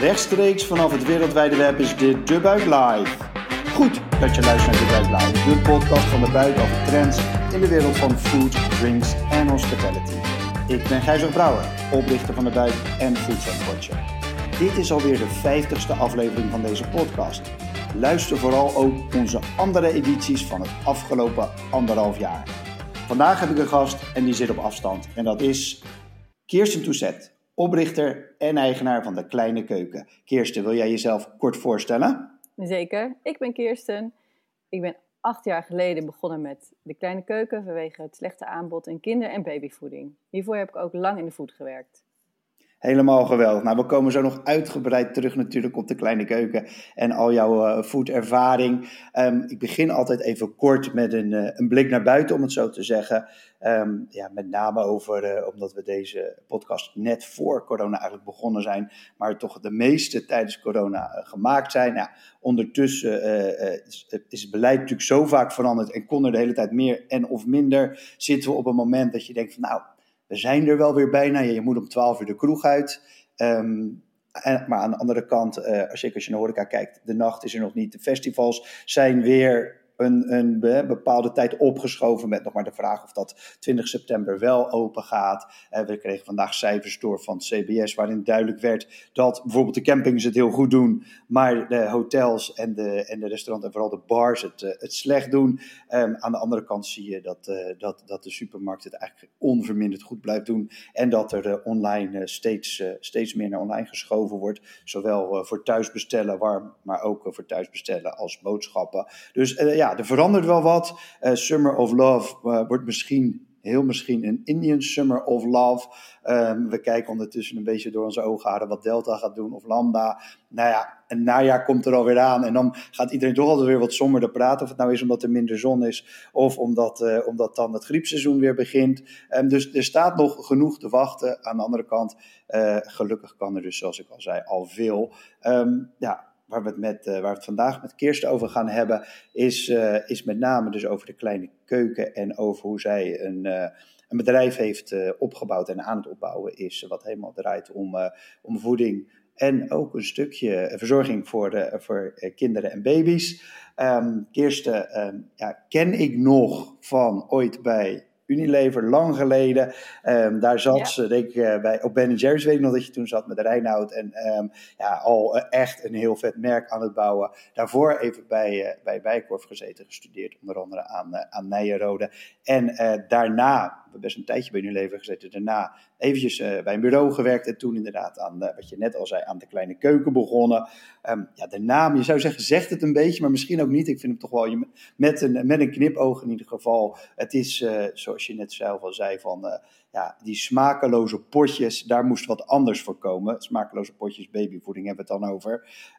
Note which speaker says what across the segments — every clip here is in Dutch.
Speaker 1: Rechtstreeks vanaf het wereldwijde web is dit De Buik Live. Goed dat je luistert naar De Buik Live, de podcast van De Buik over trends in de wereld van food, drinks en hospitality. Ik ben Gijzer Brouwer, oprichter van De Buik en Food. Dit is alweer de vijftigste aflevering van deze podcast. Luister vooral ook onze andere edities van het afgelopen anderhalf jaar. Vandaag heb ik een gast en die zit op afstand. En dat is Kirsten Touzet, oprichter en eigenaar van de Kleine Keuken. Kirsten, wil jij jezelf kort voorstellen?
Speaker 2: Zeker. Ik ben Kirsten. Ik ben acht jaar geleden begonnen met de Kleine Keuken vanwege het slechte aanbod in kinder- en babyvoeding. Hiervoor heb ik ook lang in de voed gewerkt.
Speaker 1: Helemaal geweldig. Nou, we komen zo nog uitgebreid terug natuurlijk op de kleine keuken en al jouw uh, food-ervaring. Ehm, ik begin altijd even kort met een, uh, een, blik naar buiten, om het zo te zeggen. Um, ja, met name over, uh, omdat we deze podcast net voor corona eigenlijk begonnen zijn, maar toch de meeste tijdens corona gemaakt zijn. Nou, ondertussen is, is, het beleid natuurlijk zo vaak veranderd en kon er de hele tijd meer en of minder. Zitten we op een moment dat je denkt van nou we zijn er wel weer bijna. Je moet om 12 uur de kroeg uit. Um, en, maar aan de andere kant, uh, als, je, als je naar horeca kijkt, de nacht is er nog niet. De festivals zijn weer een, bepaalde tijd opgeschoven met nog maar de vraag of dat 20 september wel open gaat. Uh, we kregen vandaag cijfers door van CBS waarin duidelijk werd dat bijvoorbeeld de campings het heel goed doen, maar de hotels en de, en de restaurants en vooral de bars het, uh, het slecht doen. Um, aan de andere kant zie je dat, uh, dat, dat de supermarkt het eigenlijk onverminderd goed blijft doen en dat er online steeds, steeds meer naar online geschoven wordt. Zowel voor thuisbestellen, warm, maar ook voor thuisbestellen als boodschappen. Dus ja, er verandert wel wat. Uh, Summer of Love uh, wordt misschien, heel misschien een Indian Summer of Love. Um, we kijken ondertussen een beetje door onze ogen haren wat Delta gaat doen of Lambda. Nou ja, een najaar komt er alweer aan en dan gaat iedereen toch altijd weer wat somberder praten. Of het nou is omdat er minder zon is of omdat, uh, omdat dan het griepseizoen weer begint. Um, dus er staat nog genoeg te wachten. Aan de andere kant, gelukkig kan er dus, zoals ik al zei, al veel. Um, ja, waar we, het uh, waar we vandaag met Kirsten over gaan hebben, is, uh, is met name dus over de kleine keuken en over hoe zij een, uh, een bedrijf heeft opgebouwd en aan het opbouwen is, wat helemaal draait om, om voeding en ook een stukje verzorging voor, de, voor kinderen en baby's. Um, Kirsten um, ja, ken ik nog van ooit bij Unilever, lang geleden. Um, daar zat ja. ze, denk ik, uh, bij, op Ben Jerry's weet ik nog dat je toen zat met Reinoud. En um, ja, al uh, echt een heel vet merk aan het bouwen. Daarvoor even bij, uh, bij Bijkorf gezeten, gestudeerd. Onder andere aan, aan Nijenrode. En daarna, best een tijdje bij Unilever gezeten. Daarna eventjes bij een bureau gewerkt. En toen inderdaad aan, wat je net al zei, aan de kleine keuken begonnen. Um, ja, de naam, je zou zeggen, zegt het een beetje, maar misschien ook niet. Ik vind hem toch wel met een, met een knipoog in ieder geval. Het is, zoals je net zelf al zei, van uh, ja, die smakeloze potjes, daar moest wat anders voor komen. Smakeloze potjes babyvoeding hebben we het dan over.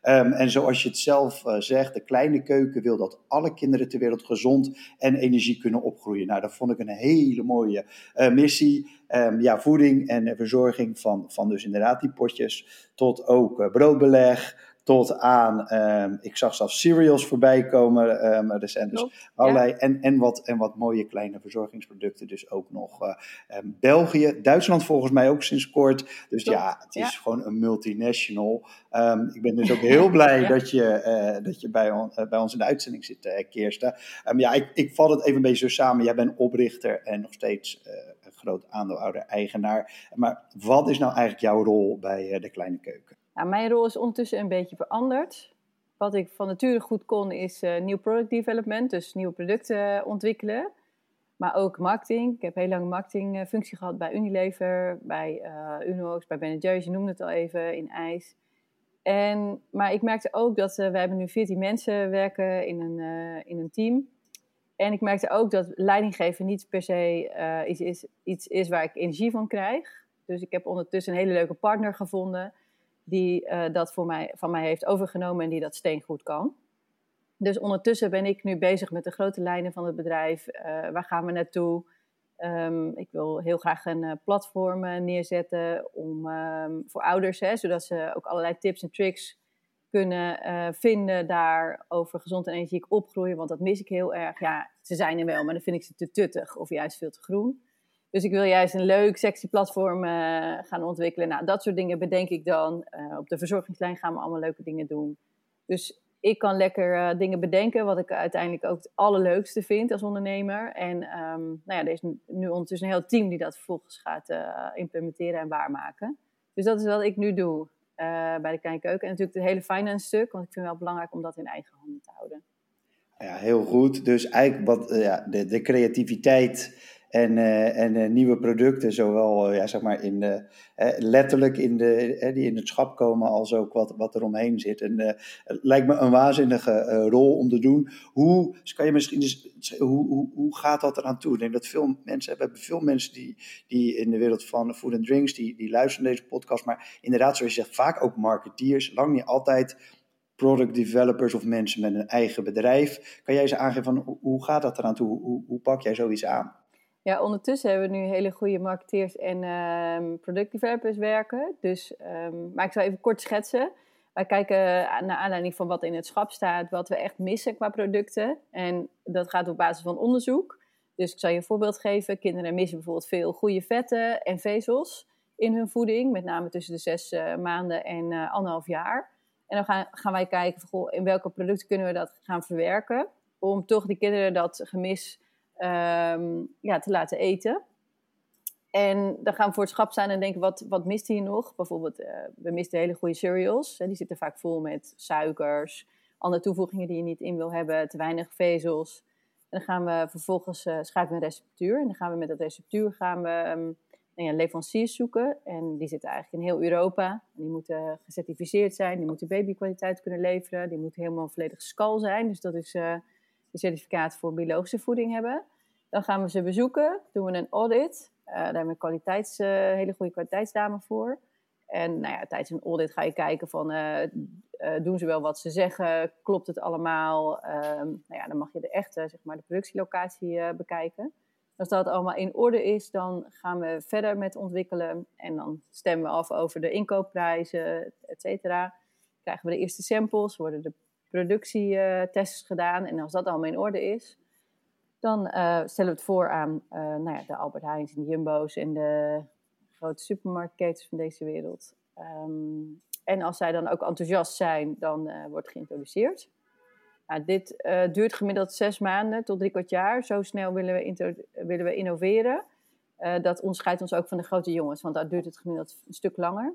Speaker 1: Um, en zoals je het zelf uh, zegt, de kleine keuken wil dat alle kinderen ter wereld gezond en energie kunnen opgroeien. Nou, dat vond ik een hele mooie uh, missie. Um, ja, voeding en verzorging van, van dus inderdaad die potjes, tot ook broodbeleg, tot aan, um, ik zag zelfs cereals voorbij komen um, recent. Dus Klopt, allerlei, ja. en, en, wat, en wat mooie kleine verzorgingsproducten dus ook nog. Uh, um, België, Duitsland volgens mij ook sinds kort. Dus Klopt, ja, het is ja. gewoon een multinational. ik ben dus ook heel blij ja. dat je, uh, dat je bij, on, uh, bij ons in de uitzending zit, Kirsten. ja, ik, ik vat het even een beetje zo samen. Jij bent oprichter en nog steeds een groot aandeelhouder, eigenaar. Maar wat is nou eigenlijk jouw rol bij de kleine keuken?
Speaker 2: Nou, mijn rol is ondertussen een beetje veranderd. Wat ik van nature goed kon is uh, nieuw product development, dus nieuwe producten ontwikkelen. Maar ook marketing. Ik heb heel lang marketingfunctie gehad bij Unilever, bij Unox, bij Ben Jerry's, je noemde het al even, in IJs. En, maar ik merkte ook dat we hebben nu 14 mensen werken in een, in een team. En ik merkte ook dat leidinggeven niet per se iets, is, iets is waar ik energie van krijg. Dus ik heb ondertussen een hele leuke partner gevonden die uh, dat voor mij, van mij heeft overgenomen en die dat steengoed kan. Dus ondertussen ben ik nu bezig met de grote lijnen van het bedrijf. Uh, waar gaan we naartoe? Um, ik wil heel graag een uh, platform neerzetten om, um, voor ouders, hè, zodat ze ook allerlei tips en tricks kunnen vinden daar over gezond en energiek opgroeien. Want dat mis ik heel erg. Ja, ze zijn er wel, maar dan vind ik ze te tuttig of juist veel te groen. Dus ik wil juist een leuk, sexy platform gaan ontwikkelen. Nou, dat soort dingen bedenk ik dan. op de verzorgingslijn gaan we allemaal leuke dingen doen. Dus ik kan lekker dingen bedenken, wat ik uiteindelijk ook het allerleukste vind als ondernemer. En um, nou ja, er is nu ondertussen een heel team die dat vervolgens gaat implementeren en waarmaken. Dus dat is wat ik nu doe. Eh, bij de Kleine Keuken. En natuurlijk het hele finance stuk, want ik vind het wel belangrijk om dat in eigen handen te houden.
Speaker 1: Ja, heel goed. Dus eigenlijk wat, ja, de, de creativiteit en, uh, en uh, nieuwe producten, zowel ja, zeg maar in, letterlijk in, de, die in het schap komen, als ook wat, wat er omheen zit. En het lijkt me een waanzinnige rol om te doen. Hoe, dus kan je misschien dus, hoe, hoe, hoe gaat dat eraan toe? Ik denk dat veel mensen, we hebben veel mensen die, die in de wereld van food and drinks, die, die luisteren deze podcast, maar inderdaad, zoals je zegt, vaak ook marketeers, lang niet altijd product developers of mensen met een eigen bedrijf. Kan jij ze aangeven van hoe gaat dat eraan toe? Hoe, hoe pak jij zoiets aan?
Speaker 2: Ja, ondertussen hebben we nu hele goede marketeers en um, product developers werken. Dus, um, maar ik zal even kort schetsen. Wij kijken naar aanleiding van wat in het schap staat, wat we echt missen qua producten. En dat gaat op basis van onderzoek. Dus ik zal je een voorbeeld geven. Kinderen missen bijvoorbeeld veel goede vetten en vezels in hun voeding. Met name tussen de zes uh, maanden en uh, anderhalf jaar. En dan gaan, gaan wij kijken in welke producten kunnen we dat gaan verwerken. Om toch die kinderen dat gemis um, ja, te laten eten. En dan gaan we voor het schap staan en denken, wat, wat mist hier nog? Bijvoorbeeld, uh, we misten hele goede cereals. Hè, die zitten vaak vol met suikers, andere toevoegingen die je niet in wil hebben, te weinig vezels. En dan gaan we vervolgens uh, schrijven we een receptuur. En dan gaan we met dat receptuur gaan we um, ja, leveranciers zoeken. En die zitten eigenlijk in heel Europa. Die moeten gecertificeerd zijn, die moeten babykwaliteit kunnen leveren. Die moeten helemaal volledig skal zijn. Dus dat is uh, de certificaat voor biologische voeding hebben. Dan gaan we ze bezoeken, doen we een audit. Uh, daar hebben we kwaliteits, uh, hele goede kwaliteitsdame voor. En nou ja, tijdens een audit ga je kijken van, doen ze wel wat ze zeggen? Klopt het allemaal? Ehm, nou ja, dan mag je de echte, zeg maar, de productielocatie bekijken. Als dat allemaal in orde is, dan gaan we verder met ontwikkelen. En dan stemmen we af over de inkoopprijzen, et cetera. Krijgen we de eerste samples, worden de productietests gedaan. En als dat allemaal in orde is, dan uh, stellen we het voor aan uh, nou ja, de Albert Heijns en de Jumbo's en de grote supermarktketens van deze wereld. Um, en als zij dan ook enthousiast zijn, dan uh, wordt geïntroduceerd. Nou, dit duurt gemiddeld zes maanden tot drie kwart jaar. Zo snel willen we, willen we innoveren. Dat onderscheidt ons ook van de grote jongens, want daar duurt het gemiddeld een stuk langer.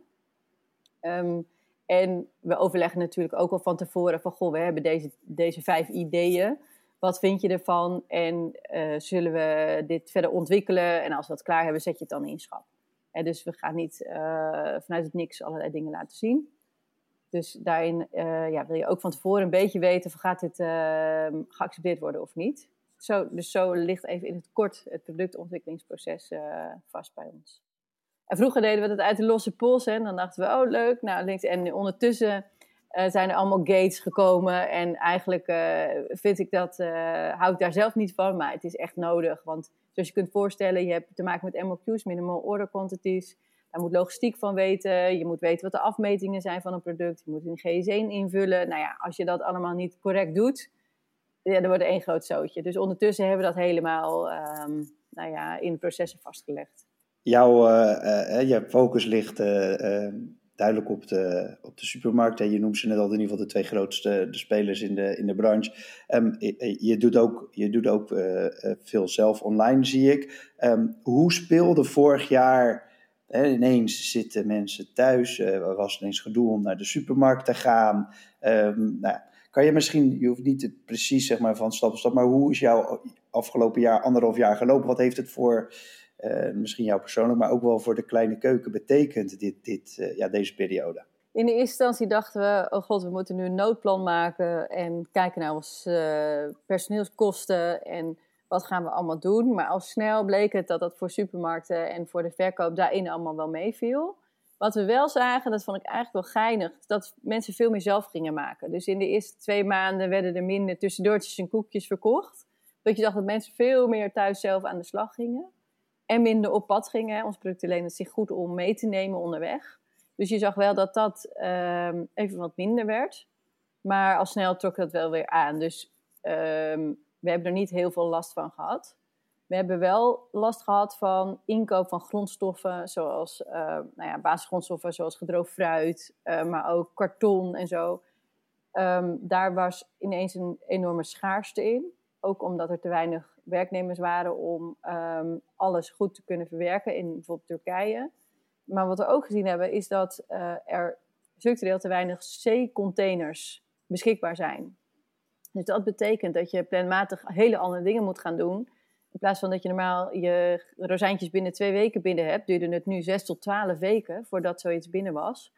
Speaker 2: Um, en we overleggen natuurlijk ook al van tevoren van, goh, we hebben deze, deze vijf ideeën. Wat vind je ervan? En uh, zullen we dit verder ontwikkelen? En als we dat klaar hebben, zet je het dan in schap. En dus we gaan niet vanuit het niks allerlei dingen laten zien. Dus daarin uh, ja, wil je ook van tevoren een beetje weten: of gaat dit uh, geaccepteerd worden of niet. Zo, dus zo ligt even in het kort het productontwikkelingsproces vast bij ons. En vroeger deden we dat uit de losse pols. En dan dachten we: oh leuk, nou links. En ondertussen zijn er allemaal gates gekomen. En eigenlijk vind ik dat, hou ik daar zelf niet van. Maar het is echt nodig. Want zoals je kunt voorstellen, je hebt te maken met MOQ's, minimal order quantities. Daar moet logistiek van weten. Je moet weten wat de afmetingen zijn van een product. Je moet een GS1 invullen. Nou ja, als je dat allemaal niet correct doet, ja, dan wordt er één groot zootje. Dus ondertussen hebben we dat helemaal um, nou ja, in processen vastgelegd.
Speaker 1: Jouw uh, uh, je focus ligt uh, duidelijk op de, op de supermarkt. Je noemt ze net al in ieder geval de twee grootste de spelers in de, in de branche. Um, je doet ook, je doet ook veel zelf online, zie ik. Um, hoe speelde vorig jaar ineens zitten mensen thuis, uh, er was ineens gedoe om naar de supermarkt te gaan. Um, nou, kan je misschien, je hoeft niet precies zeg maar, van stap voor stap, maar hoe is jouw afgelopen jaar, anderhalf jaar gelopen? Wat heeft het voor, uh, misschien jou persoonlijk, maar ook wel voor de kleine keuken betekend, dit, dit, uh, ja, deze periode?
Speaker 2: In de eerste instantie dachten we, oh god, we moeten nu een noodplan maken en kijken naar onze personeelskosten en wat gaan we allemaal doen? Maar al snel bleek het dat dat voor supermarkten en voor de verkoop daarin allemaal wel meeviel. Wat we wel zagen, dat vond ik eigenlijk wel geinig, dat mensen veel meer zelf gingen maken. Dus in de eerste twee maanden werden er minder tussendoortjes en koekjes verkocht. Dat je zag dat mensen veel meer thuis zelf aan de slag gingen. En minder op pad gingen. Ons product lenen het zich goed om mee te nemen onderweg. Dus je zag wel dat dat um, even wat minder werd. Maar al snel trok dat wel weer aan. Dus um, we hebben er niet heel veel last van gehad. We hebben wel last gehad van inkoop van grondstoffen, zoals uh, nou ja, basisgrondstoffen zoals gedroogd fruit, uh, maar ook karton en zo. Daar was ineens een enorme schaarste in. Ook omdat er te weinig werknemers waren om um, alles goed te kunnen verwerken in bijvoorbeeld Turkije. Maar wat we ook gezien hebben, is dat uh, er structureel te weinig C-containers beschikbaar zijn. Dus dat betekent dat je planmatig hele andere dingen moet gaan doen. In plaats van dat je normaal je rozijntjes binnen twee weken binnen hebt, duurde het nu zes tot twaalf weken voordat zoiets binnen was.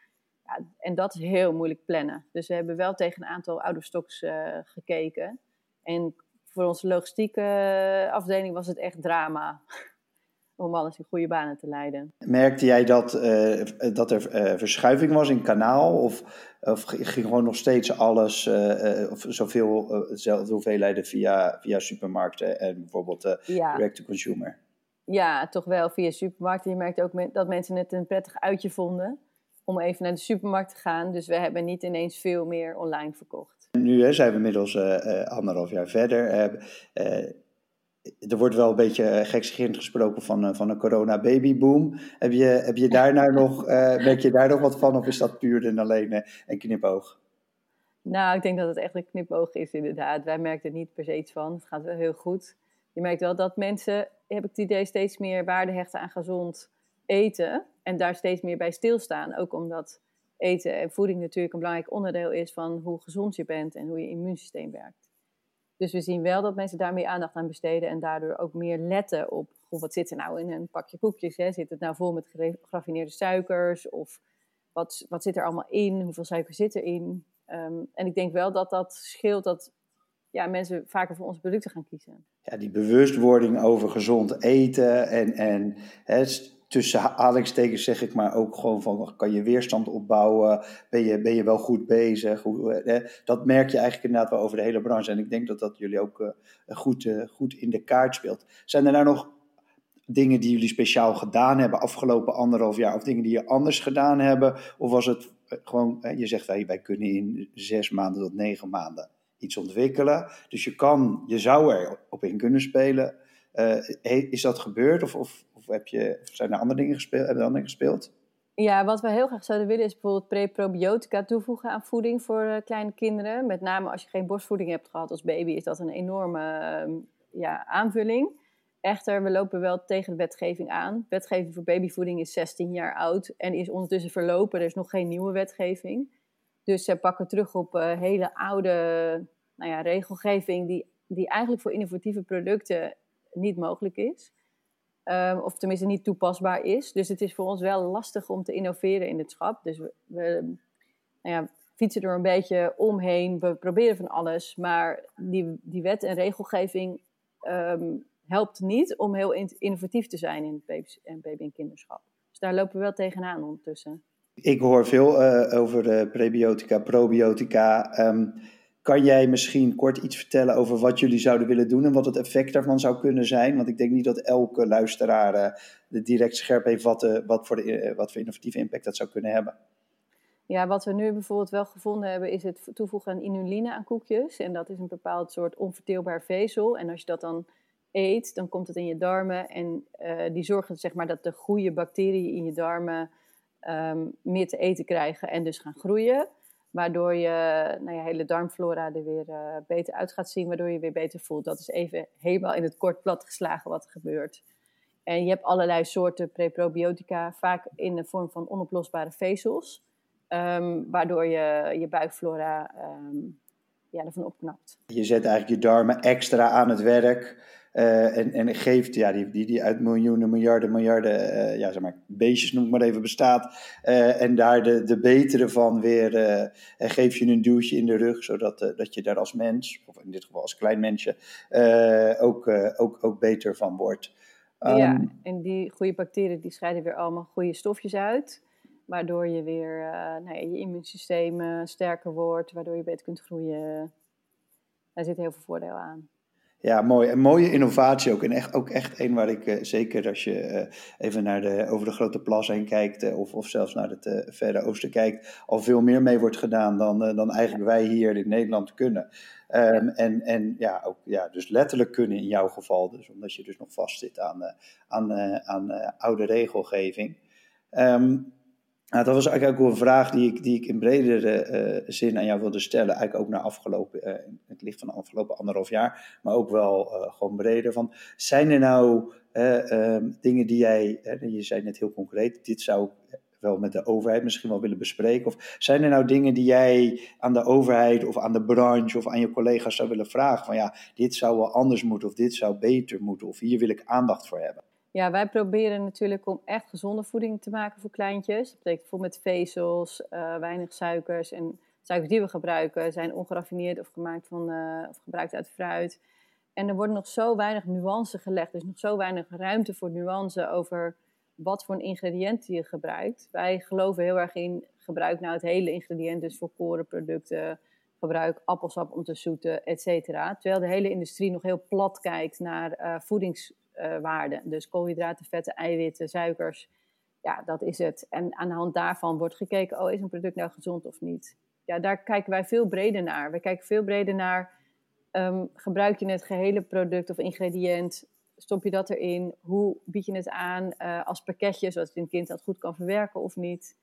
Speaker 2: Ja, en dat is heel moeilijk plannen. Dus we hebben wel tegen een aantal out-of-stocks uh, gekeken. En voor onze logistieke afdeling was het echt drama om alles in goede banen te leiden.
Speaker 1: Merkte jij dat, uh, dat er uh, verschuiving was in kanaal? Of, of ging gewoon nog steeds alles, uh, of zoveel, dezelfde hoeveelheden via, via supermarkten en bijvoorbeeld ja. direct-to-consumer?
Speaker 2: Ja, toch wel via supermarkten. Je merkte ook dat mensen het een prettig uitje vonden om even naar de supermarkt te gaan. Dus we hebben niet ineens veel meer online verkocht.
Speaker 1: Nu zijn we inmiddels anderhalf jaar verder er wordt wel een beetje gekscherend gesproken van, van een corona babyboom. Heb je, heb je daar nou nog, merk je daar nog wat van of is dat puur en alleen een knipoog?
Speaker 2: Nou, ik denk dat het echt een knipoog is inderdaad. Wij merken er niet per se iets van. Het gaat wel heel goed. Je merkt wel dat mensen, heb ik het idee, steeds meer waarde hechten aan gezond eten. En daar steeds meer bij stilstaan. Ook omdat eten en voeding natuurlijk een belangrijk onderdeel is van hoe gezond je bent en hoe je immuunsysteem werkt. Dus we zien wel dat mensen daar meer aandacht aan besteden en daardoor ook meer letten op goh, wat zit er nou in een pakje koekjes? Hè? Zit het nou vol met geraffineerde suikers? Of wat, wat zit er allemaal in? Hoeveel suiker zit erin? Um, en ik denk wel dat dat scheelt dat ja, mensen vaker voor onze producten gaan kiezen.
Speaker 1: Ja, die bewustwording over gezond eten en, en hè, tussen aanhalingstekens zeg ik maar ook gewoon van kan je weerstand opbouwen, ben je, ben je wel goed bezig. dat merk je eigenlijk inderdaad wel over de hele branche en ik denk dat dat jullie ook uh, goed, uh, goed in de kaart speelt. Zijn er nou nog dingen die jullie speciaal gedaan hebben afgelopen anderhalf jaar of dingen die je anders gedaan hebben? Of was het eh, gewoon, je zegt wij, wij kunnen in zes maanden tot negen maanden iets ontwikkelen. Dus je kan, je zou er op in kunnen spelen. Is dat gebeurd of, of heb je, zijn er andere dingen gespeeld? Hebben er andere gespeeld?
Speaker 2: Ja, wat we heel graag zouden willen is bijvoorbeeld pre-probiotica toevoegen aan voeding voor uh, kleine kinderen. Met name als je geen borstvoeding hebt gehad als baby, is dat een enorme uh, ja, aanvulling. Echter, we lopen wel tegen de wetgeving aan. Wetgeving voor babyvoeding is 16 jaar oud en is ondertussen verlopen. Er is nog geen nieuwe wetgeving. Dus ze pakken terug op uh, hele oude nou ja, regelgeving die, die eigenlijk voor innovatieve producten niet mogelijk is. Um, of tenminste niet toepasbaar is. Dus het is voor ons wel lastig om te innoveren in het schap. Dus we, nou ja, fietsen er een beetje omheen. We proberen van alles. Maar die, die wet en regelgeving um, helpt niet om heel innovatief te zijn in en baby- en kinderschap. Dus daar lopen we wel tegenaan ondertussen.
Speaker 1: Ik hoor veel uh, over prebiotica, probiotica. Um, kan jij misschien kort iets vertellen over wat jullie zouden willen doen en wat het effect daarvan zou kunnen zijn? Want ik denk niet dat elke luisteraar uh, direct scherp heeft wat, uh, wat, voor de, uh, wat voor innovatieve impact dat zou kunnen hebben.
Speaker 2: Ja, wat we nu bijvoorbeeld wel gevonden hebben, is het toevoegen aan inuline aan koekjes. En dat is een bepaald soort onverteelbaar vezel. En als je dat dan eet, dan komt het in je darmen. En die zorgen zeg maar, dat de goede bacteriën in je darmen um, meer te eten krijgen en dus gaan groeien. Waardoor je nou ja, hele darmflora er weer uh, beter uit gaat zien, waardoor je weer beter voelt. Dat is even helemaal in het kort plat geslagen wat er gebeurt. En je hebt allerlei soorten preprobiotica, vaak in de vorm van onoplosbare vezels. Um, waardoor je je buikflora um, ja, ervan opknapt.
Speaker 1: Je zet eigenlijk je darmen extra aan het werk. Uh, en, en geeft, ja, die, die, die uit miljoenen, miljarden, miljarden, uh, ja, zeg maar, beestjes noem ik maar even, bestaat. Uh, en daar de, de betere van weer, geef je een duwtje in de rug, zodat dat je daar als mens, of in dit geval als klein mensje, ook, ook, ook beter van wordt.
Speaker 2: Um, ja, ehm, en die goede bacteriën die scheiden weer allemaal goede stofjes uit. Waardoor je weer nou ja, je immuunsysteem sterker wordt, waardoor je beter kunt groeien. Daar zit heel veel voordeel aan.
Speaker 1: Ja, mooi. Een mooie innovatie ook. En echt, ook echt een waar ik uh, zeker als je uh, even naar de, over de grote plas heen kijkt, uh, of, of zelfs naar het verre oosten kijkt, al veel meer mee wordt gedaan dan, dan eigenlijk wij hier in Nederland kunnen. Um, en, en ja, ook ja, dus letterlijk kunnen in jouw geval, dus omdat je dus nog vastzit aan, aan, aan oude regelgeving. Um, nou, dat was eigenlijk ook een vraag die ik, die ik in bredere uh, zin aan jou wilde stellen. Eigenlijk ook naar afgelopen, uh, het licht van de afgelopen anderhalf jaar, maar ook wel uh, gewoon breder. Van, zijn er nou um, dingen die jij, je zei net heel concreet, dit zou ik wel met de overheid misschien wel willen bespreken. Of zijn er nou dingen die jij aan de overheid of aan de branche of aan je collega's zou willen vragen? Van ja, dit zou wel anders moeten of dit zou beter moeten of hier wil ik aandacht voor hebben.
Speaker 2: Ja, wij proberen natuurlijk om echt gezonde voeding te maken voor kleintjes. Dat betekent bijvoorbeeld met vezels, uh, weinig suikers. En suikers die we gebruiken zijn ongeraffineerd of gemaakt van, uh, of gebruikt uit fruit. En er wordt nog zo weinig nuance gelegd. Dus nog zo weinig ruimte voor nuance over wat voor een ingrediënt je gebruikt. Wij geloven heel erg in gebruik nou het hele ingrediënt, dus voor korenproducten, gebruik appelsap om te zoeten, et cetera. Terwijl de hele industrie nog heel plat kijkt naar uh, voedings waarden. Dus koolhydraten, vetten, eiwitten, suikers. Ja, dat is het. En aan de hand daarvan wordt gekeken, oh, is een product nou gezond of niet? Ja, daar kijken wij veel breder naar. We kijken veel breder naar, um, gebruik je het gehele product of ingrediënt? Stop je dat erin? Hoe bied je het aan uh, als pakketje, zodat een kind dat goed kan verwerken of niet?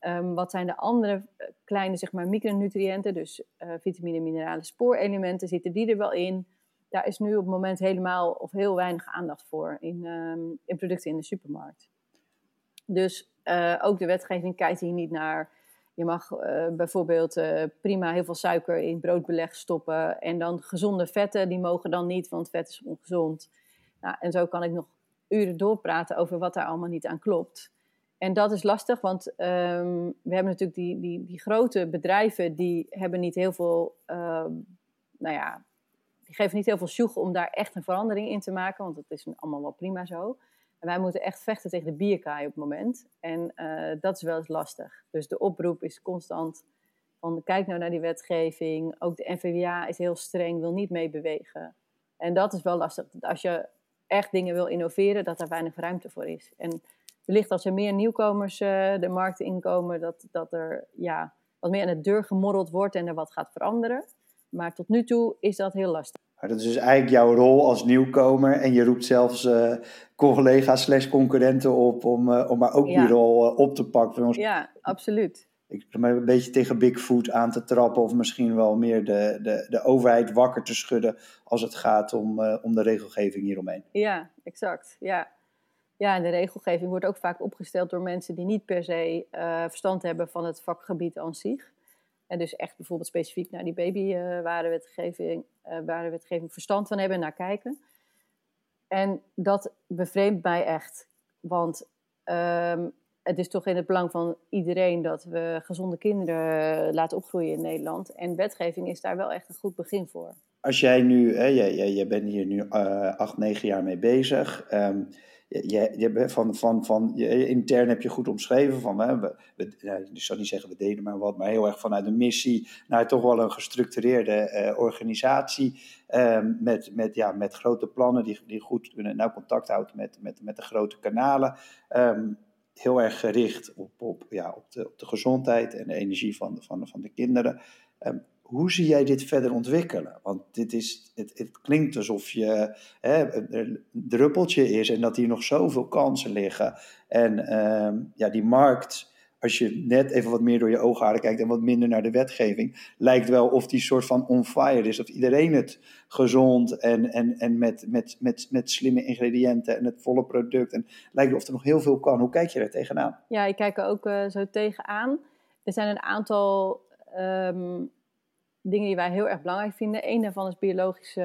Speaker 2: Um, wat zijn de andere eh, kleine zeg maar, micronutriënten, dus uh, vitamine, mineralen, spoorelementen, zitten die er wel in? Daar is nu op het moment helemaal of heel weinig aandacht voor in, ehm, in producten in de supermarkt. Dus uh, ook de wetgeving kijkt hier niet naar. Je mag uh, bijvoorbeeld uh, prima heel veel suiker in broodbeleg stoppen. En dan gezonde vetten, die mogen dan niet, want vet is ongezond. Nou, en zo kan ik nog uren doorpraten over wat daar allemaal niet aan klopt. En dat is lastig, want um, we hebben natuurlijk die, die, die grote bedrijven, die hebben niet heel veel, uh, nou ja, die geven niet heel veel sjoeg om daar echt een verandering in te maken, want dat is allemaal wel prima zo. En wij moeten echt vechten tegen de bierkaai op het moment. En uh, dat is wel eens lastig. Dus de oproep is constant van kijk nou naar die wetgeving. Ook de NVWA is heel streng, wil niet meebewegen. En dat is wel lastig. Als je echt dingen wil innoveren, dat er weinig ruimte voor is. En wellicht als er meer nieuwkomers uh, de markt inkomen, dat, dat er ja, wat meer aan de deur gemorreld wordt en er wat gaat veranderen. Maar tot nu toe is dat heel lastig.
Speaker 1: Maar dat is dus eigenlijk jouw rol als nieuwkomer. En je roept zelfs uh, collega's slash concurrenten op om, uh, om maar ook ja. die rol uh, op te pakken. Ons...
Speaker 2: Ja, absoluut.
Speaker 1: Ik een beetje tegen Bigfoot aan te trappen. Of misschien wel meer de, de, de overheid wakker te schudden als het gaat om, om de regelgeving hieromheen.
Speaker 2: Ja, exact. Ja. ja, en de regelgeving wordt ook vaak opgesteld door mensen die niet per se verstand hebben van het vakgebied aan zich. En dus echt bijvoorbeeld specifiek naar die babywarenwetgeving uh, warenwetgeving verstand van hebben en naar kijken. En dat bevreemdt mij echt. Want um, het is toch in het belang van iedereen dat we gezonde kinderen laten opgroeien in Nederland. En wetgeving is daar wel echt een goed begin voor.
Speaker 1: Als jij nu, hè, jij, jij, bent hier nu uh, acht, negen jaar mee bezig. Um, je, je, van, van, van, je, intern heb je goed omschreven van, hè, we, we, ik zal niet zeggen we deden maar wat, maar heel erg vanuit een missie naar toch wel een gestructureerde uh, organisatie um, met, met, ja, met grote plannen die, die goed kunnen, nou contact houdt met, met, met de grote kanalen. Um, heel erg gericht op, op, ja, op, de, op de gezondheid en de energie van, van, van de kinderen. Um, hoe zie jij dit verder ontwikkelen? Want dit is, het, het klinkt alsof je hè, een druppeltje is en dat hier nog zoveel kansen liggen. En um, ja, die markt, als je net even wat meer door je oogharen kijkt en wat minder naar de wetgeving, lijkt wel of die soort van on fire is. Of iedereen het gezond en, en, en met, met, met, met slimme ingrediënten en het volle product. En lijkt of er nog heel veel kan. Hoe kijk je daar tegenaan?
Speaker 2: Ja, ik kijk er ook uh, zo tegenaan. Er zijn een aantal. Um dingen die wij heel erg belangrijk vinden. Eén daarvan is biologische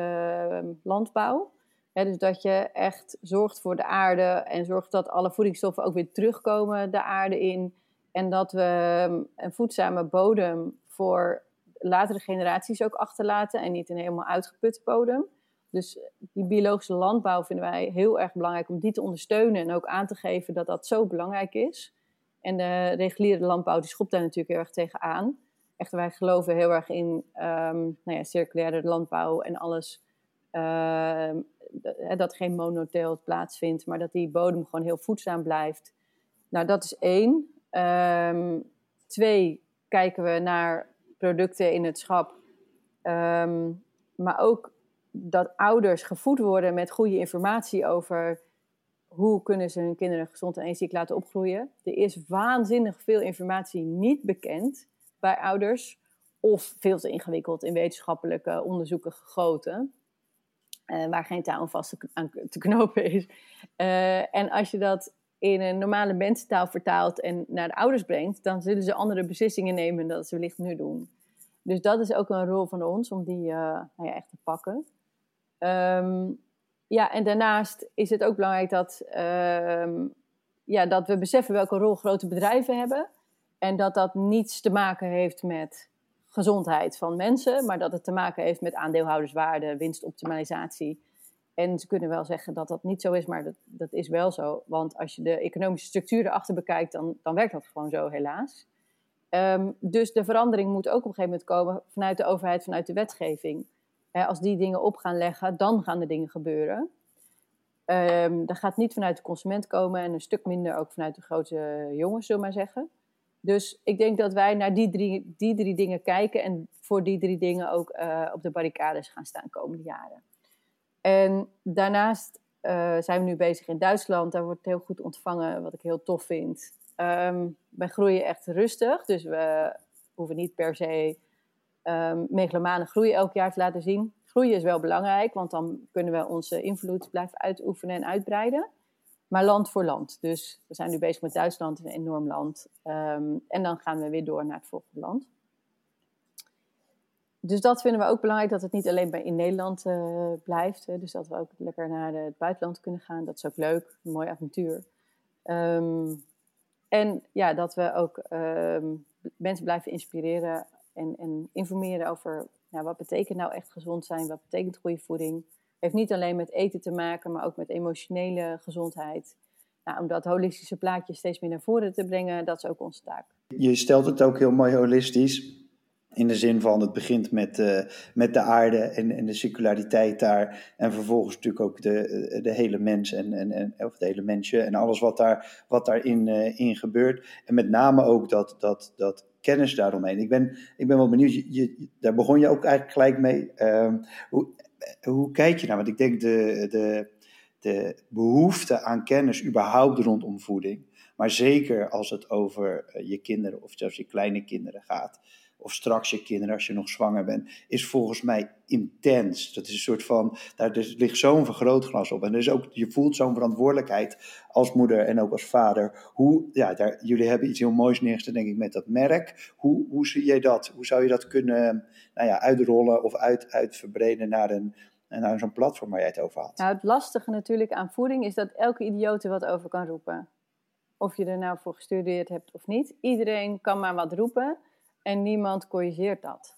Speaker 2: uh, landbouw. dus dat je echt zorgt voor de aarde en zorgt dat alle voedingsstoffen ook weer terugkomen de aarde in. En dat we ehm, een voedzame bodem voor latere generaties ook achterlaten en niet een helemaal uitgeputte bodem. Dus die biologische landbouw vinden wij heel erg belangrijk om die te ondersteunen en ook aan te geven dat dat zo belangrijk is. En de reguliere landbouw die schopt daar natuurlijk heel erg tegenaan echt, wij geloven heel erg in um, nou ja, circulaire landbouw en alles Ehm, dat geen monoteelt plaatsvindt, maar dat die bodem gewoon heel voedzaam blijft. Nou, dat is één. Ehm, twee, kijken we naar producten in het schap. Ehm, maar ook dat ouders gevoed worden met goede informatie over hoe kunnen ze hun kinderen gezond en energiek laten opgroeien. Er is waanzinnig veel informatie niet bekend bij ouders of veel te ingewikkeld in wetenschappelijke onderzoeken gegoten. Uh, waar geen touw vast aan te knopen is. Uh, en als je dat in een normale mensentaal vertaalt en naar de ouders brengt, dan zullen ze andere beslissingen nemen dan ze wellicht nu doen. Dus dat is ook een rol van ons om die uh, nou ja, echt te pakken. Um, ja, en daarnaast is het ook belangrijk dat, um, ja, dat we beseffen welke rol grote bedrijven hebben. En dat dat niets te maken heeft met gezondheid van mensen, maar dat het te maken heeft met aandeelhouderswaarde, winstoptimalisatie. En ze kunnen wel zeggen dat dat niet zo is, maar dat, dat is wel zo. Want als je de economische structuur erachter bekijkt, dan, dan werkt dat gewoon zo, helaas. Um, dus de verandering moet ook op een gegeven moment komen vanuit de overheid, vanuit de wetgeving. als die dingen op gaan leggen, dan gaan er dingen gebeuren. Um, dat gaat niet vanuit de consument komen en een stuk minder ook vanuit de grote jongens, zullen we maar zeggen. Dus ik denk dat wij naar die drie, die drie dingen kijken en voor die drie dingen ook uh, op de barricades gaan staan komende jaren. En daarnaast uh, zijn we nu bezig in Duitsland. Daar wordt het heel goed ontvangen, wat ik heel tof vind. Um, wij groeien echt rustig, dus we hoeven niet per se um, megalomane groei elk jaar te laten zien. Groeien is wel belangrijk, want dan kunnen we onze invloed blijven uitoefenen en uitbreiden maar land voor land. Dus we zijn nu bezig met Duitsland, een enorm land. Um, en dan gaan we weer door naar het volgende land. Dus dat vinden we ook belangrijk, dat het niet alleen bij in Nederland uh, blijft. Hè, dus dat we ook lekker naar het buitenland kunnen gaan. Dat is ook leuk, een mooi avontuur. Um, en ja, dat we ook um, mensen blijven inspireren en, en informeren over nou, wat betekent nou echt gezond zijn, wat betekent goede voeding heeft niet alleen met eten te maken, maar ook met emotionele gezondheid. Nou, om dat holistische plaatje steeds meer naar voren te brengen, dat is ook onze taak.
Speaker 1: Je stelt het ook heel mooi holistisch. In de zin van het begint met, uh, met de aarde en, en de circulariteit daar. En vervolgens natuurlijk ook de, de hele mens en, en, en of de hele mensje en alles wat, daar, wat daarin uh, in gebeurt. En met name ook dat, dat, dat kennis daaromheen. Ik ben, ik ben wel benieuwd, je, je, daar begon je ook eigenlijk gelijk mee. Hoe, hoe kijk je naar? Want ik denk de, de, de behoefte aan kennis überhaupt rondom voeding, maar zeker als het over eh, je kinderen of zelfs je kleine kinderen gaat, of straks je kinderen als je nog zwanger bent, is volgens mij intens. Dat is een soort van, daar ligt zo'n vergrootglas op. En dus ook, je voelt zo'n verantwoordelijkheid als moeder en ook als vader. Hoe, ja, daar, jullie hebben iets heel moois neergezet, denk ik, met dat merk. Hoe, hoe zie jij dat? Hoe zou je dat kunnen nou ja, uitrollen of uit, uitverbreden naar een, naar zo'n platform waar jij het over had?
Speaker 2: Nou, het lastige natuurlijk aan voeding is dat elke idioot er wat over kan roepen. Of je er nou voor gestudeerd hebt of niet. Iedereen kan maar wat roepen en niemand corrigeert dat.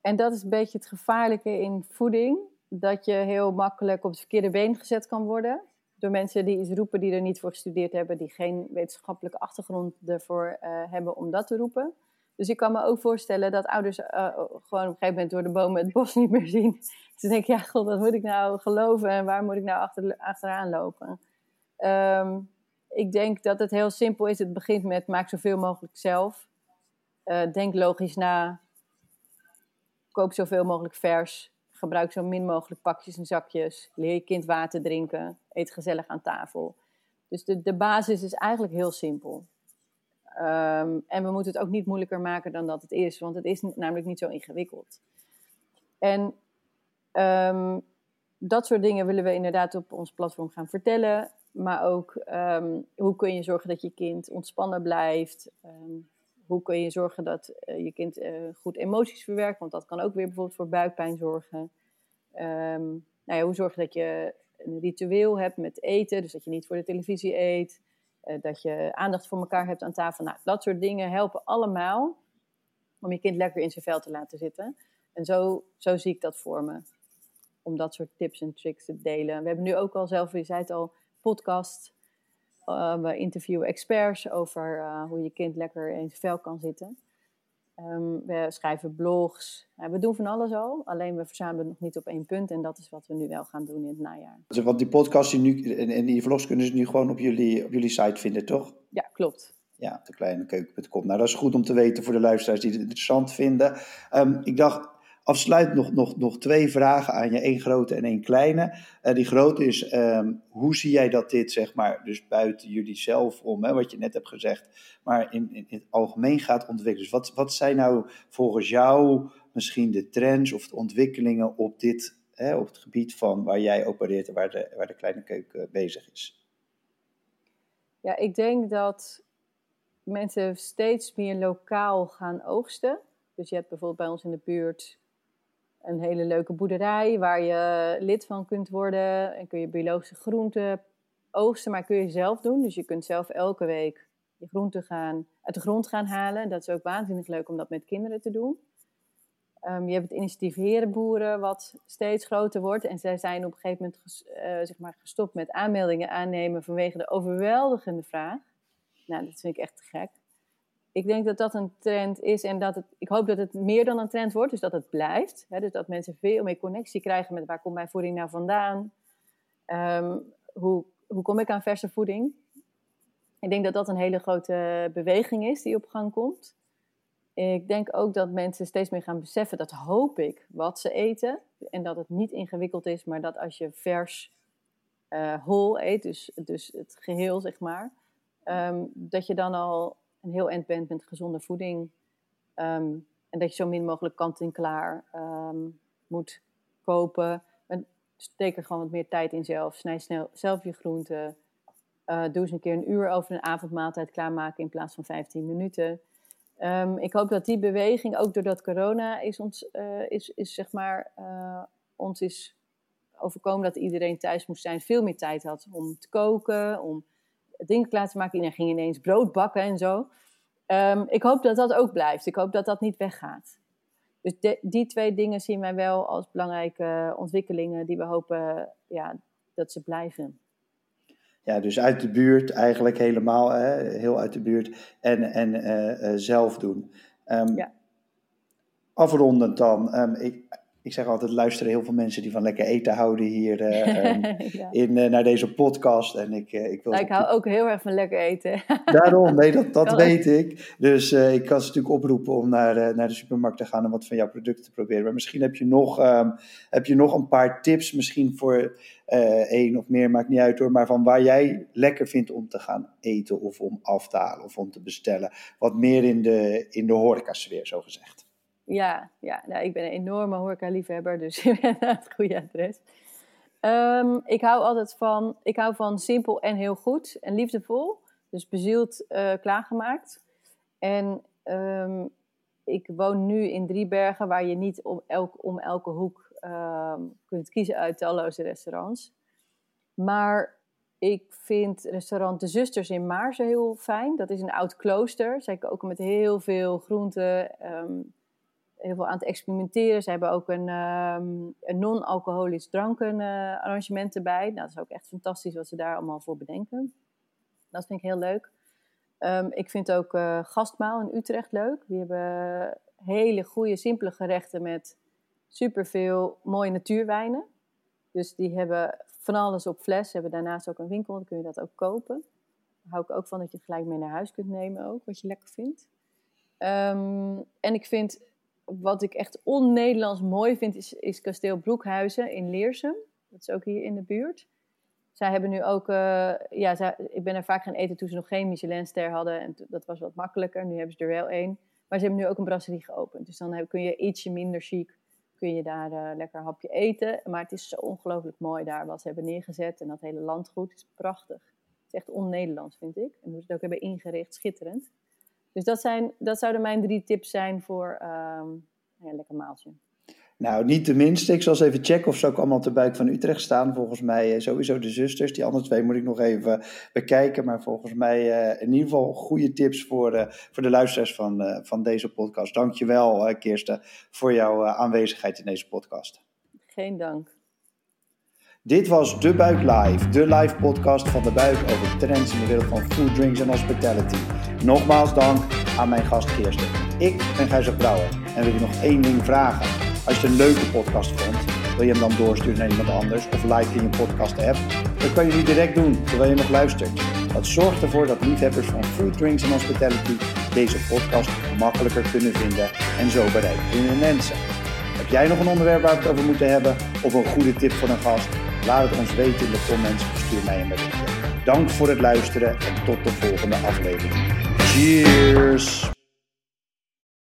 Speaker 2: En dat is een beetje het gevaarlijke in voeding. Dat je heel makkelijk op het verkeerde been gezet kan worden. Door mensen die iets roepen die er niet voor gestudeerd hebben. Die geen wetenschappelijke achtergrond ervoor uh, hebben om dat te roepen. Dus ik kan me ook voorstellen dat ouders uh, gewoon op een gegeven moment door de bomen het bos niet meer zien. Ze denken, ja god, wat moet ik nou geloven en waar moet ik nou achter, achteraan lopen? Um, ik denk dat het heel simpel is. Het begint met maak zoveel mogelijk zelf. Uh, denk logisch na. Koop zoveel mogelijk vers. Gebruik zo min mogelijk pakjes en zakjes. Leer je kind water drinken. Eet gezellig aan tafel. Dus de, de basis is eigenlijk heel simpel. Um, en we moeten het ook niet moeilijker maken dan dat het is, want het is namelijk niet zo ingewikkeld. En um, dat soort dingen willen we inderdaad op ons platform gaan vertellen. Maar ook um, hoe kun je zorgen dat je kind ontspannen blijft. Hoe kun je zorgen dat uh, je kind uh, goed emoties verwerkt, want dat kan ook weer bijvoorbeeld voor buikpijn zorgen. nou ja, hoe zorg je dat je een ritueel hebt met eten, dus dat je niet voor de televisie eet. Eh, dat je aandacht voor elkaar hebt aan tafel. Nou, dat soort dingen helpen allemaal om je kind lekker in zijn vel te laten zitten. En zo, zo zie ik dat voor me. Om dat soort tips en tricks te delen. We hebben nu ook al zelf, je zei het al, podcast. Uh, we interviewen experts over uh, hoe je kind lekker in zijn vel kan zitten. Ehm, we schrijven blogs. we doen van alles al. Alleen we verzamelen nog niet op één punt. En dat is wat we nu wel gaan doen in het najaar.
Speaker 1: Dus, want die podcast die nu, en, die vlogs kunnen ze nu gewoon op jullie, op jullie site vinden, toch?
Speaker 2: Ja, klopt.
Speaker 1: Ja, de kleine keuken.com. Nou, dat is goed om te weten voor de luisteraars die het interessant vinden. Um, ik dacht, afsluit nog, nog, nog twee vragen aan je. één grote en één kleine. Uh, die grote is, um, hoe zie jij dat dit, zeg maar, dus buiten jullie zelf om, hè, wat je net hebt gezegd, maar in, in, in, het algemeen gaat ontwikkelen? Dus wat, wat zijn nou volgens jou misschien de trends of de ontwikkelingen op dit, hè, op het gebied van waar jij opereert en waar de, waar de kleine keuken bezig is?
Speaker 2: Ja, ik denk dat mensen steeds meer lokaal gaan oogsten. Dus je hebt bijvoorbeeld bij ons in de buurt een hele leuke boerderij waar je lid van kunt worden. En kun je biologische groenten oogsten, maar kun je zelf doen. Dus je kunt zelf elke week je groenten gaan, uit de grond gaan halen. Dat is ook waanzinnig leuk om dat met kinderen te doen. Um, je hebt het initiatief Herenboeren, wat steeds groter wordt. En zij zijn op een gegeven moment uh, zeg maar gestopt met aanmeldingen aannemen vanwege de overweldigende vraag. Nou, dat vind ik echt te gek. Ik denk dat dat een trend is en dat het, ik hoop dat het meer dan een trend wordt, dus dat het blijft. Hè, dus dat mensen veel meer connectie krijgen met waar komt mijn voeding nou vandaan? Um, hoe, hoe kom ik aan verse voeding? Ik denk dat dat een hele grote beweging is die op gang komt. Ik denk ook dat mensen steeds meer gaan beseffen, dat hoop ik, wat ze eten. En dat het niet ingewikkeld is, maar dat als je vers uh, whole eet, dus, dus het geheel zeg maar, Ehm, dat je dan al een heel eind bent met gezonde voeding. Ehm, en dat je zo min mogelijk kant-en-klaar ehm, moet kopen. steek er gewoon wat meer tijd in zelf. Snij snel zelf je groenten. Uh, doe eens een keer een uur over een avondmaaltijd klaarmaken in plaats van 15 minuten. ik hoop dat die beweging, ook doordat corona is, ons, uh, is, is zeg maar, uh, ons is overkomen dat iedereen thuis moest zijn, veel meer tijd had om te koken, om dingen klaar te maken. Iedereen ging ineens brood bakken en zo. Ehm, ik hoop dat dat ook blijft. Ik hoop dat dat niet weggaat. Dus die twee dingen zien wij wel als belangrijke ontwikkelingen die we hopen ja, dat ze blijven.
Speaker 1: Ja, dus uit de buurt eigenlijk helemaal, hè, heel uit de buurt en, en uh, zelf doen. Um, ja. Afrondend dan, um, ik, ik zeg altijd, luisteren heel veel mensen die van lekker eten houden hier uh, in, uh, naar deze podcast. En ik, uh, ik,
Speaker 2: wil nou, ik hou ook heel erg van lekker eten.
Speaker 1: Daarom, nee, dat, dat weet ik. Dus ik kan ze natuurlijk oproepen om naar, naar de supermarkt te gaan en wat van jouw producten te proberen. Maar misschien heb je nog, um, heb je nog een paar tips, misschien voor één of meer, maakt niet uit hoor. Maar van waar jij lekker vindt om te gaan eten of om af te halen of om te bestellen. Wat meer in de, in de horecasfeer, zo gezegd.
Speaker 2: Ja, ja nou, ik ben een enorme horeca-liefhebber, dus je bent het goede adres. Um, ik hou altijd van, ik hou van simpel en heel goed en liefdevol. Dus bezield uh, klaargemaakt. En um, ik woon nu in Driebergen, waar je niet om, elk, om elke hoek um, kunt kiezen uit talloze restaurants. Maar ik vind restaurant De Zusters in Maarsen heel fijn. Dat is een oud klooster. Zij koken met heel veel groenten, heel veel aan het experimenteren. Ze hebben ook een, um, een non-alcoholisch drankenarrangement erbij. Nou, dat is ook echt fantastisch wat ze daar allemaal voor bedenken. Dat vind ik heel leuk. Um, ik vind ook uh, Gastmaal in Utrecht leuk. Die hebben hele goede, simpele gerechten met superveel mooie natuurwijnen. Dus die hebben van alles op fles. Ze hebben daarnaast ook een winkel, dan kun je dat ook kopen. Daar hou ik ook van dat je het gelijk mee naar huis kunt nemen ook, wat je lekker vindt. Um, en ik vind wat ik echt on-Nederlands mooi vind, is, is kasteel Broekhuizen in Leersum. Dat is ook hier in de buurt. Zij hebben nu ook, uh, ja, zij, ik ben er vaak gaan eten toen ze nog geen Michelinster hadden. En dat was wat makkelijker. Nu hebben ze er wel één. Maar ze hebben nu ook een brasserie geopend. Dus dan kun je ietsje minder chic, kun je daar uh, lekker een hapje eten. Maar het is zo ongelooflijk mooi daar wat ze hebben neergezet. En dat hele landgoed is prachtig. Het is echt on-Nederlands, vind ik. En hoe ze het ook hebben ingericht, schitterend. Dus dat, zijn, dat zouden mijn drie tips zijn voor um, ja, lekker maaltje.
Speaker 1: Nou, niet de minste. Ik zal eens even checken of ze ook allemaal op de buik van Utrecht staan. Volgens mij uh, sowieso de zusters. Die andere twee moet ik nog even bekijken. Maar volgens mij uh, in ieder geval goede tips voor, uh, voor de luisteraars van, van deze podcast. Dankjewel Kirsten voor jouw aanwezigheid in deze podcast.
Speaker 2: Geen dank.
Speaker 1: Dit was De Buik Live, de live podcast van De Buik over trends in de wereld van food, drinks en hospitality. Nogmaals dank aan mijn gast Kirsten. Ik ben Gijzer Brouwer en wil je nog één ding vragen. Als je een leuke podcast vond, wil je hem dan doorsturen naar iemand anders of like in je podcast app? Dat kan je nu direct doen terwijl je nog luistert. Dat zorgt ervoor dat liefhebbers van food, drinks en hospitality deze podcast makkelijker kunnen vinden en zo bereiken hun mensen. Heb jij nog een onderwerp waar we het over moeten hebben of een goede tip voor een gast? Laat het ons weten in de comments of stuur mij een berichtje. Dank voor het luisteren en tot de volgende aflevering. Cheers!